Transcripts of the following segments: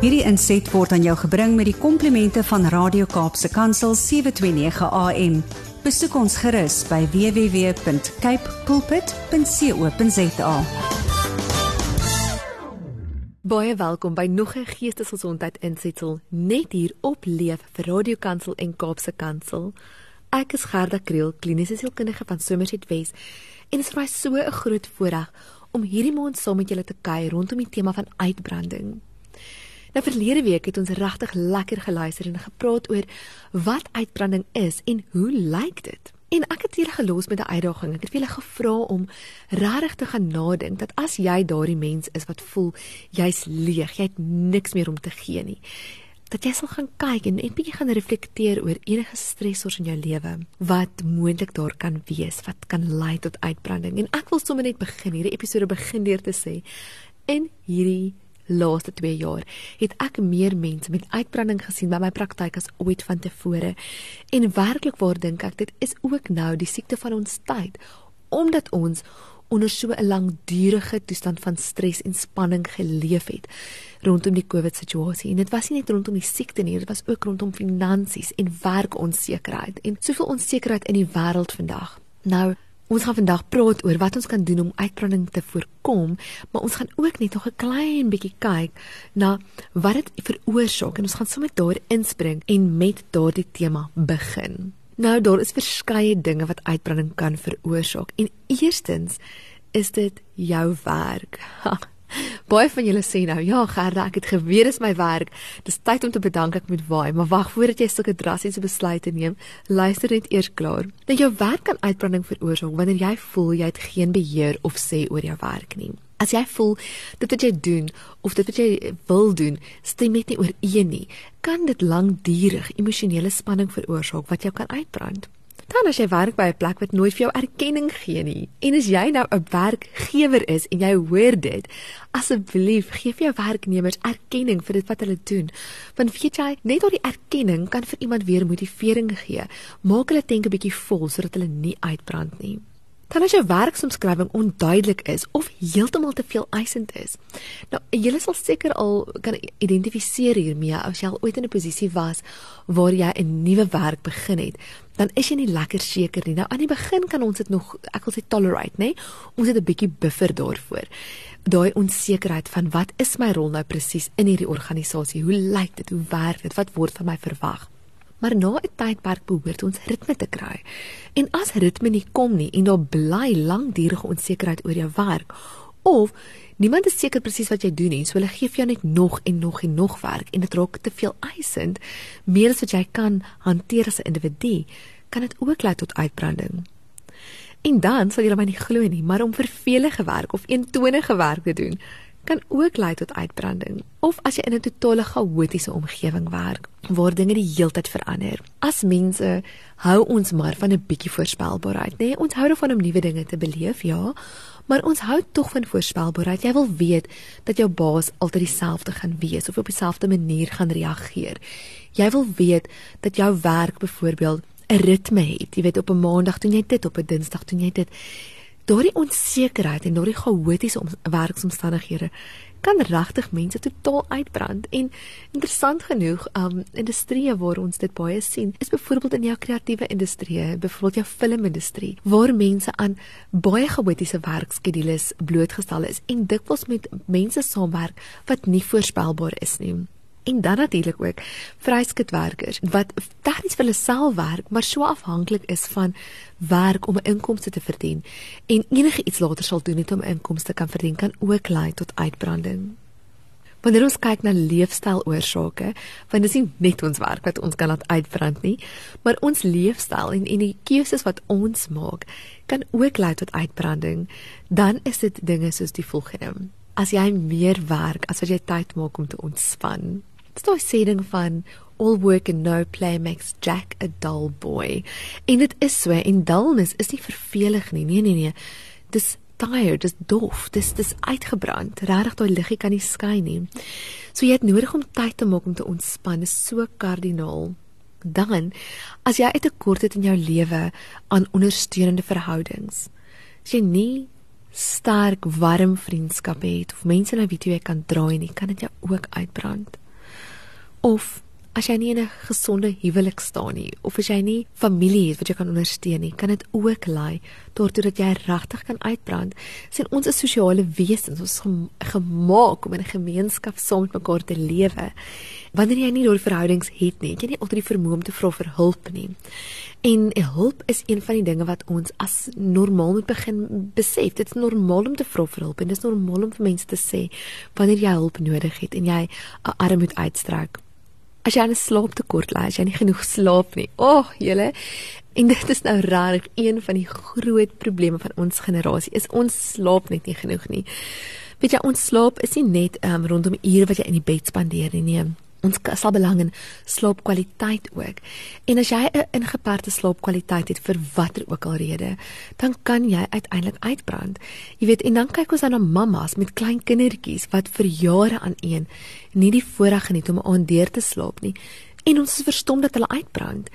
Hierdie inset word aan jou gebring met die komplimente van Radio Kaapse Kansel 729 AM. Besoek ons gerus by www.cape pulpit.co.za. Baie welkom by nog 'n geestesgesondheid insetsel net hier op Leef vir Radio Kansel en Kaapse Kansel. Ek is Gerda Kriel, kliniese sielkundige van Somerset West en dit is vir my so 'n groot voorreg om hierdie maand saam met julle te kuier rondom die tema van uitbranding. Nou verlede week het ons regtig lekker geluister en gepraat oor wat uitbranding is en hoe lyk dit? En ek het julle gelos met 'n uitdaging. Ek het julle gevra om regtig te gaan nadink dat as jy daardie mens is wat voel jy's leeg, jy het niks meer om te gee nie, dat jy sal gaan kyk en net bietjie gaan reflekteer oor enige stresors in jou lewe wat moontlik daar kan wees wat kan lei tot uitbranding. En ek wil sommer net begin hierdie episode begin deur te sê in hierdie laaste 2 jaar het ek meer mense met uitbranding gesien by my praktyk as ooit vantevore. En werklik waar dink ek dit is ook nou die siekte van ons tyd omdat ons onder so 'n langdurige toestand van stres en spanning geleef het rondom die COVID situasie. En dit was nie net rondom die siekte nie, dit was ook rondom finansies en werkonsekerheid en soveel onsekerheid in die wêreld vandag. Nou Ons gaan vandag praat oor wat ons kan doen om uitbranding te voorkom, maar ons gaan ook net nog 'n klein bietjie kyk na wat dit veroorsaak en ons gaan sommer daar inspring en met daardie tema begin. Nou daar is verskeie dinge wat uitbranding kan veroorsaak. En eerstens is dit jou werk. Baie van julle sê nou, ja Gerda, ek het geweet dis my werk. Dis tyd om te bedank ek moet waai, maar wag voordat jy sulke drastiese besluite neem, luister net eers klaar. Dat jou werk kan uitbranding veroorsaak wanneer jy voel jy het geen beheer of sê oor jou werk nie. As jy voel dit wat jy doen of dit wat jy wil doen stem net nie ooreen nie, kan dit lankdurig emosionele spanning veroorsaak wat jou kan uitbrand. Dan as jy werk by 'n plek wat nooit vir jou erkenning gee nie. En as jy nou 'n werkgewer is en jy hoor dit, asseblief gee vir jou werknemers erkenning vir dit wat hulle doen. Want weet jy, net daardie erkenning kan vir iemand weer motivering gee. Maak hulle dink 'n bietjie vol sodat hulle nie uitbrand nie. Dan as jou werksomskrywing onduidelik is of heeltemal te veel eisend is. Nou, jy sal seker al kan identifiseer hiermee as jy al ooit in 'n posisie was waar jy 'n nuwe werk begin het, dan is jy nie lekker seker nie. Nou aan die begin kan ons dit nog ek wil sê tolerate, nê? Ons het 'n bietjie buffer daarvoor. Daai onsekerheid van wat is my rol nou presies in hierdie organisasie? Hoe lyk dit? Hoe werk dit? Wat word van my verwag? Maar na 'n tydperk behoort ons ritme te kry. En as ritme nie kom nie en daar bly langdurige onsekerheid oor jou werk of niemand is seker presies wat jy doen nie, so hulle gee vir jou net nog en nog en nog werk en dit raak te veel eisend, meer as wat jy kan hanteer as 'n individu, kan dit ook lei tot uitbranding. En dan sal jy my nie glo nie, maar om vervelige werk of eentonige werk te doen, kan ook lei tot uitbranding. Of as jy in 'n totale chaotiese omgewing werk waar dinge die heeltyd verander. As mense hou ons maar van 'n bietjie voorspelbaarheid, nê? Nee, ons hou daarvan om nuwe dinge te beleef, ja, maar ons hou tog van voorspelbaarheid. Jy wil weet dat jou baas altyd dieselfde gaan wees of op dieselfde manier gaan reageer. Jy wil weet dat jou werk byvoorbeeld 'n ritme het. Jy weet op 'n maandag doen jy dit, op 'n dinsdag doen jy dit daardie onsekerheid en daardie chaotiese werksomstandighede kan regtig mense totaal uitbrand en interessant genoeg um industrieë waar ons dit baie sien is byvoorbeeld in jou kreatiewe industrie byvoorbeeld jou filmindustrie waar mense aan baie chaotiese werkskedules blootgestel is en dikwels met mense saamwerk wat nie voorspelbaar is nie en dan natuurlik ook vryskutwerkers wat tegnies vir hulle self werk, maar so afhanklik is van werk om 'n inkomste te verdien en enige iets later sal doen net om 'n inkomste kan verdien kan ook lei tot uitbranding. Wanneer ons kyk na leefstyloorsake, want dit is nie net ons werk wat ons kan laat uitbrand nie, maar ons leefstyl en en die keuses wat ons maak kan ook lei tot uitbranding. Dan is dit dinge soos die volgende: As jy meer werk as wat jy tyd maak om te ontspan, Dis daai sê ding van all work and no play makes Jack a dull boy. En dit is so en dullness is nie vervelig nie. Nee nee nee. Dis tired, dis dof, dis dis uitgebrand. Regtig daai liggie kan nie skyn nie. So jy het nodig om tyd te maak om te ontspan. Dis so kardinaal. Dan as jy 'n tekort het in jou lewe aan ondersteunende verhoudings. As jy nie sterk warm vriendskappe het of mense na wie jy kan draai nie, kan dit jou ook uitbrand. Of as jy nie in 'n gesonde huwelik staan nie of as jy nie familie het wat jy kan ondersteun nie, kan dit ook lei daartoe dat jy regtig kan uitbrand. Sien ons is sosiale wesens, ons is gemaak om in 'n gemeenskap saam met mekaar te lewe. Wanneer jy nie daardie verhoudings het nie, het jy nie altyd die vermoë om te vra vir hulp nie. En hulp is een van die dinge wat ons as normaal moet begin besef. Dit is normaal om te vra vir hulp en dit is normaal om vir mense te sê wanneer jy hulp nodig het en jy 'n arm moet uitstrek as jy aan 'n slaaptekort ly, as jy nie genoeg slaap nie. O, oh, julle. En dit is nou regtig een van die groot probleme van ons generasie. Is ons slaap net nie genoeg nie. Weet jy, ons slaap is nie net um, rondom ure wat jy in die bed spandeer nie. Nee ons sal belang in slaapkwaliteit ook. En as jy 'n ingeperkte slaapkwaliteit het vir watter ook al rede, dan kan jy uiteindelik uitbrand. Jy weet, en dan kyk ons dan na mammas met klein kindertjies wat vir jare aan een nie die voorreg geniet om aan deur te slaap nie. En ons is verstom dat hulle uitbrand.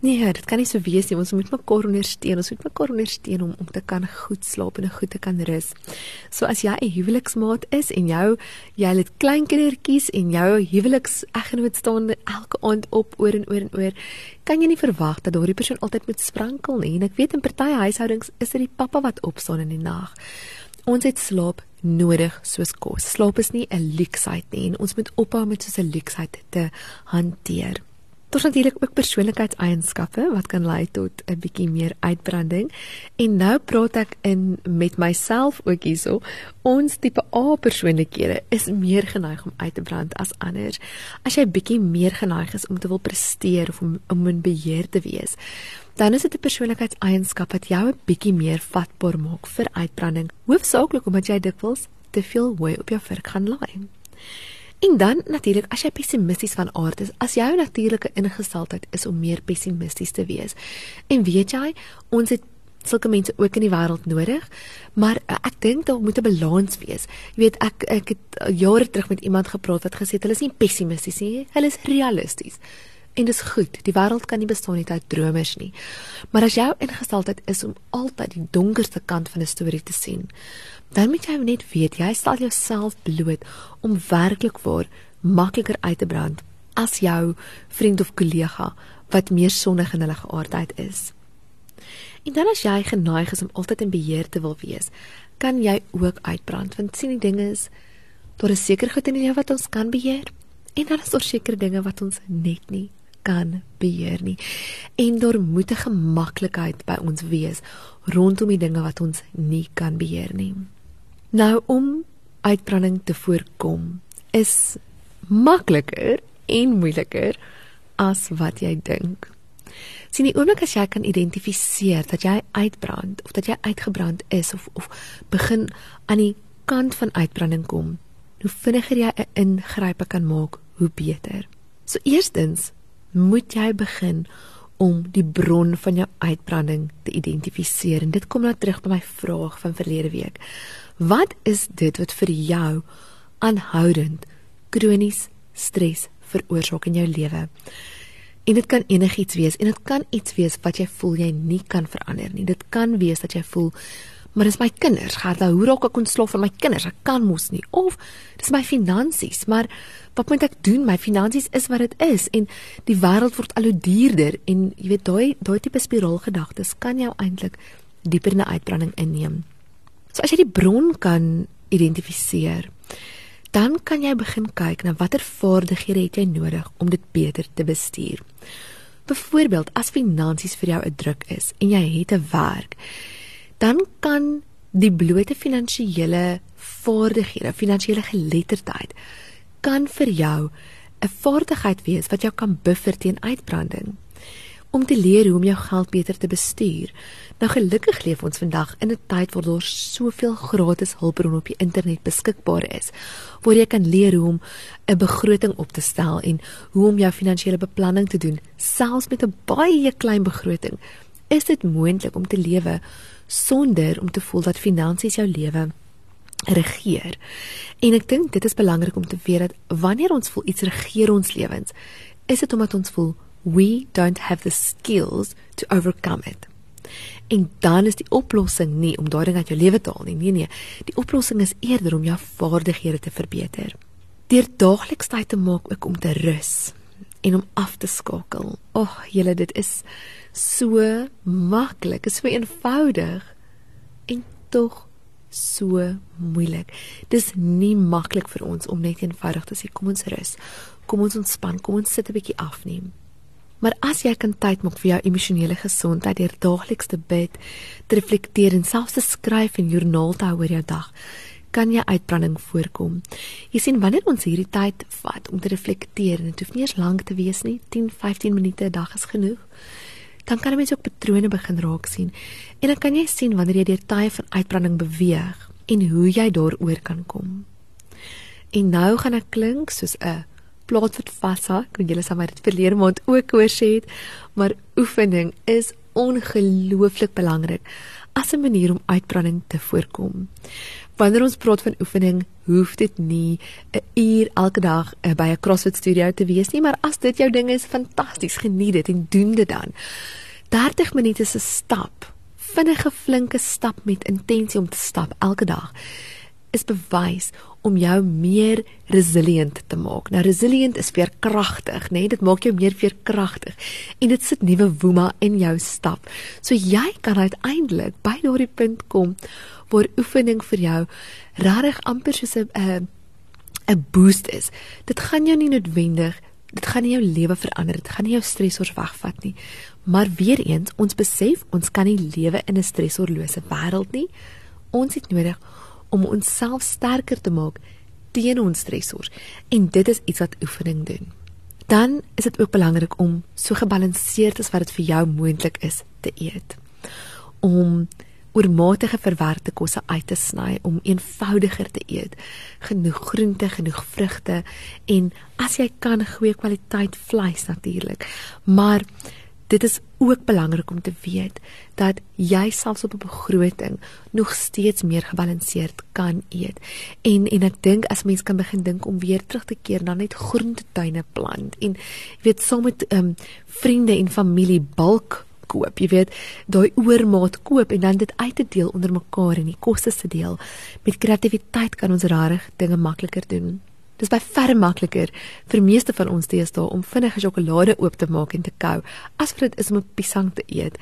Nee, dit kan nie so wees nie. Ons moet mekaar ondersteun. Ons moet mekaar ondersteun om om te kan goed slaap en goed te kan rus. So as jy 'n huweliksmaat is en jou jy het klein kindertjies en jou huwelikseggenoot staan elke aand op oor en oor en oor, kan jy nie verwag dat daardie persoon altyd moet sprankel nie. En ek weet in party huishoudings is dit die pappa wat opstaan in die nag. Ons het slaap nodig soos kos. Slaap is nie 'n luksheid nie en ons moet ophou met so 'n luksheid te hanteer. Daar's natuurlik ook persoonlikheidseienskappe wat kan lei tot 'n bietjie meer uitbranding. En nou praat ek in met myself ook hierso. Ons tipe A persoonlikhede is meer geneig om uit te brand as ander. As jy bietjie meer geneig is om te wil presteer of om om in beheer te wees, dan is dit 'n persoonlikheidseienskap wat jou 'n bietjie meer vatbaar maak vir uitbranding, hoofsaaklik omdat jy dikwels te veel hooi op jou vurk gaan laai. En dan natuurlik as jy pessimisties van aard is, as jou natuurlike ingesteldheid is om meer pessimisties te wees. En weet jy, ons het sulke mense ook in die wêreld nodig, maar uh, ek dink daar moet 'n balans wees. Jy weet ek ek het jare terug met iemand gepraat wat gesê het hulle is nie pessimisties nie, hulle is realisties. En dis goed, die wêreld kan nie bestaan net uit dromers nie. Maar as jou ingesteldheid is om altyd die donkerste kant van 'n storie te sien, dan moet jy net weet jy stel jouself bloot om werklik waar makliker uit te brand as jou vriend of kollega wat meer sonnig in hulle geaardheid is. En dan as jy geneig is om altyd in beheer te wil wees, kan jy ook uitbrand want sien die ding is daar is seker goed in jou wat ons kan beheer en dan is daar seker dinge wat ons net nie kan beheer nie. En daar moet 'n gemaklikheid by ons wees rondom die dinge wat ons nie kan beheer nie. Nou om uitbranding te voorkom is makliker en moeiliker as wat jy dink. Sien die oomblik as jy kan identifiseer dat jy uitbrand of dat jy uitgebrand is of of begin aan die kant van uitbranding kom, hoe vinniger jy 'n ingrype kan maak, hoe beter. So eerstens moet jy begin om die bron van jou uitbranding te identifiseer en dit kom nou terug by my vraag van verlede week. Wat is dit wat vir jou aanhoudend kronies stres veroorsaak in jou lewe? En dit kan enigiets wees en dit kan iets wees wat jy voel jy nie kan verander nie. Dit kan wees dat jy voel maar dis my kinders, Gerda, hoe raak ek ontslaaf van my kinders? Ek kan mos nie. Of dis my finansies, maar wat moet ek doen? My finansies is wat dit is en die wêreld word al hoe duurder en jy weet daai daai tipe spiraalgedagtes kan jou eintlik dieper in 'n uitbranding inneem. So as jy die bron kan identifiseer, dan kan jy begin kyk na watter vaardighede het jy nodig om dit beter te bestuur. Byvoorbeeld, as finansies vir jou 'n druk is en jy het 'n werk, dan kan die blote finansiële vaardighede, finansiële geletterdheid kan vir jou 'n vaardigheid wees wat jou kan buffer teen uitbranding om te leer hoe om jou geld beter te bestuur. Nou gelukkig leef ons vandag in 'n tyd waar daar soveel gratis hulpbronne op die internet beskikbaar is, waar jy kan leer hoe om 'n begroting op te stel en hoe om jou finansiële beplanning te doen, selfs met 'n baie klein begroting. Is dit moontlik om te lewe sonder om te voel dat finansies jou lewe regeer. En ek dink dit is belangrik om te weet dat wanneer ons voel iets regeer ons lewens, is dit omdat ons voel we don't have the skills to overcome it. En dan is die oplossing nie om daardie ding uit jou lewe te haal nie. Nee nee, die oplossing is eerder om jou vaardighede te verbeter. Deur daagliks tyd te maak om te rus en om af te skakel. Ag, julle, dit is so maklik, is so eenvoudig en tog so moeilik. Dis nie maklik vir ons om net eenvoudig te sê kom ons rus. Kom ons ontspan, kom ons sit 'n bietjie afneem. Maar as jy kan tyd maak vir jou emosionele gesondheid deur daagliks te bid, te reflekteer en selfs te skryf en joernaal te hou oor jou dag, kan jy uitbranding voorkom. Jy sien wanneer ons hierdie tyd vat om te reflekteer en dit hoef nie eers lank te wees nie, 10-15 minute 'n dag is genoeg dan kan 'n mens ook patrone begin raak sien. En dan kan jy sien wanneer jy deur tye van uitbranding beweeg en hoe jy daaroor kan kom. En nou gaan ek klink soos 'n plaas wat vashak, want julle sal my dit verlede maand ook hoor sê het, maar oefening is ongelooflik belangrik as 'n manier om uitbranding te voorkom. Wanneer ons praat van oefening, hoef dit nie 'n uur elke dag uh, by 'n CrossFit studio te wees nie, maar as dit jou ding is, fantasties, geniet dit en doen dit dan. 30 minute se stap, vinnige flinke stap met intensie om te stap elke dag is bewys om jou meer resilient te maak. Nou resilient is veerkragtig, nê? Nee? Dit maak jou meer veerkragtig en dit sit nuwe woema in jou stap. So jy kan uiteindelik by daardie punt kom waar oefening vir jou regtig amper soos 'n 'n 'n boost is. Dit gaan jou nie noodwendig, dit gaan nie jou lewe verander, dit gaan nie jou stresors wegvat nie. Maar weer eens, ons besef ons kan nie lewe in 'n stresorlose wêreld nie. Ons het nodig om onsself sterker te maak teen ons stresors en dit is iets wat oefening doen. Dan is dit ook belangrik om so gebalanseerd as wat dit vir jou moontlik is te eet. Om oormatige verwerkte kosse uit te sny om eenvoudiger te eet. Genoeg groente, genoeg vrugte en as jy kan goeie kwaliteit vleis natuurlik. Maar dit is ook belangrik om te weet dat jy selfs op 'n begroting nog steeds meer gebalanseerd kan eet. En en ek dink as mens kan begin dink om weer terug te keer na net groentetuine plant en jy weet saam met ehm um, vriende en familie bulk koop. Jy weet, daai oormaat koop en dan dit uit te deel onder mekaar en die koste se deel. Met kreatiwiteit kan ons rarig dinge makliker doen. Dis baie ver makliker vir meeste van ons deesdae om vinnige sjokolade oop te maak en te kou as wat dit is om 'n piesang te eet.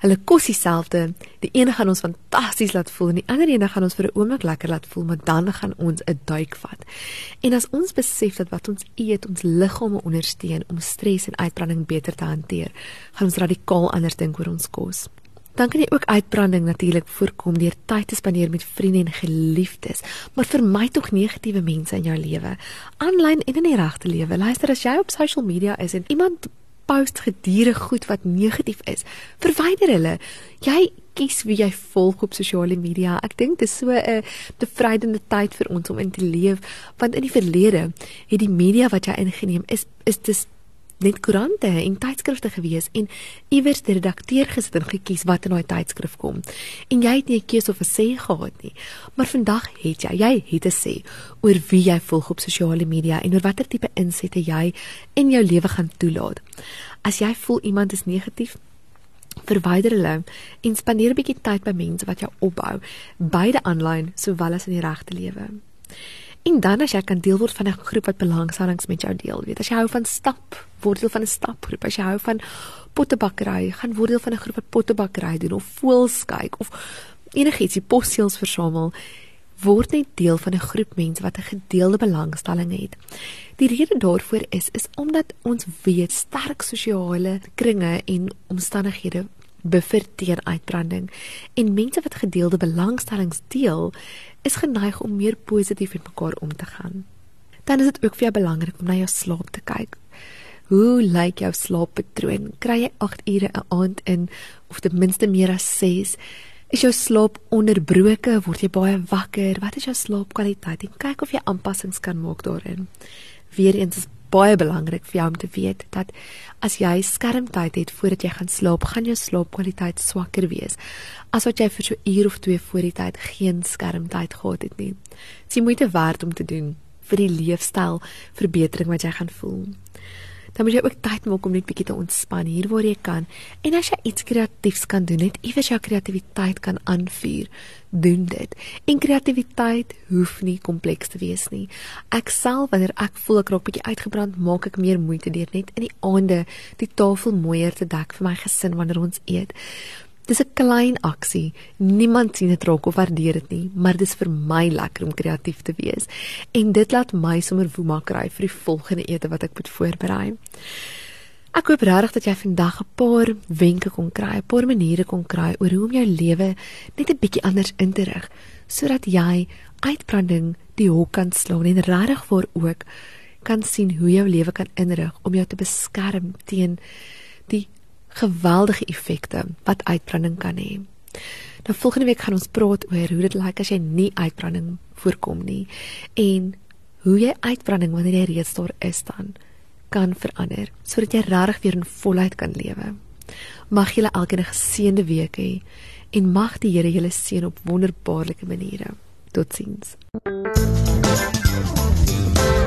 Hulle kos dieselfde. Die een gaan ons fantasties laat voel en die ander een gaan ons vir 'n oomblik lekker laat voel, maar dan gaan ons 'n duik vat. En as ons besef dat wat ons eet ons liggame ondersteun om stres en uitbranding beter te hanteer, gaan ons radikaal anders dink oor ons kos. Dan kan jy ook uitbranding natuurlik voorkom deur tyd te spandeer met vriende en geliefdes, maar vermy tog negatiewe mense in jou lewe, aanlyn en in die regte lewe. Luister as jy op social media is en iemand post gedurende goed wat negatief is, verwyder hulle. Jy kies wie jy volg op sosiale media. Ek dink dit is so 'n bevrydende tyd vir ons om in te leef, want in die verlede het die media wat jy ingeneem is is dis net koerante en tydskrifte gewees en iewers die redakteur gesit en gekies wat in daai tydskrif kom. En jy het nie 'n keuse of 'n sê gehad nie. Maar vandag het jy, jy het 'n sê oor wie jy volg op sosiale media en oor watter tipe insette jy in jou lewe gaan toelaat. As jy voel iemand is negatief, verwyder hulle en spandeer 'n bietjie tyd by mense wat jou opbou, beide aanlyn sowel as in die regte lewe. En dan as jy kan deel word van 'n groep wat belangstellings met jou deel, weet as jy hou van stap, word deel van 'n stapgroep. As jy hou van pottebakkery, gaan word deel van 'n groep wat pottebakkery doen of voels kyk of enigiets, die posseels versamel, word net deel van 'n groep mense wat 'n gedeelde belangstelling het. Die rede daarvoor is is omdat ons weet sterk sosiale kringe en omstandighede beverteer uitbranding en mense wat gedeelde belangstellings deel is geneig om meer positief met mekaar om te gaan. Dan is dit ook vir jou belangrik om na jou slaap te kyk. Hoe lyk jou slaappatroon? Kry jy 8 ure 'n aand in of ten minste meer as 6? Is jou slaap onderbroke? Word jy baie wakker? Wat is jou slaapkwaliteit? En kyk of jy aanpassings kan maak daarin. Weereens is baie belangrik vir jou om te weet dat as jy skermtyd het voordat jy gaan slaap, gaan jou slaapkwaliteit swakker wees as wat jy vir so 'n uur of twee voor die tyd geen skermtyd gehad het nie. Dit is moeite werd om te doen vir die leefstyl verbetering wat jy gaan voel. Dan moet jy ook tyd maak om net bietjie te ontspan hier waar jy kan. En as jy iets kreatiefs kan doen, net iewers jou kreatiwiteit kan aanvuur, doen dit. En kreatiwiteit hoef nie kompleks te wees nie. Ek self wanneer ek voel ek raak bietjie uitgebrand, maak ek meer moeite deur net in die aande die tafel mooier te dek vir my gesin wanneer ons eet. Dis 'n klein aksie. Niemand sien dit raak of waardeer dit nie, maar dis vir my lekker om kreatief te wees. En dit laat my sommer woema kry vir die volgende ete wat ek moet voorberei. Ek hoop regtig dat jy vandag 'n paar wenke kon kry, 'n paar maniere kon kry oor hoe om jou lewe net 'n bietjie anders in te rig sodat jy uitbranding die hok kan slaan en regtig vir ook kan sien hoe jou lewe kan inrig om jou te beskerm teen die geweldige effekte wat uitbranding kan hê. Nou volgende week gaan ons praat oor hoe dit lyk as jy nie uitbranding voorkom nie en hoe jy uitbranding wanneer jy reeds daar is dan kan verander sodat jy regtig weer in volheid kan lewe. Mag julle elkeen 'n geseënde week hê en mag die Here julle seën op wonderbaarlike maniere. Totsiens.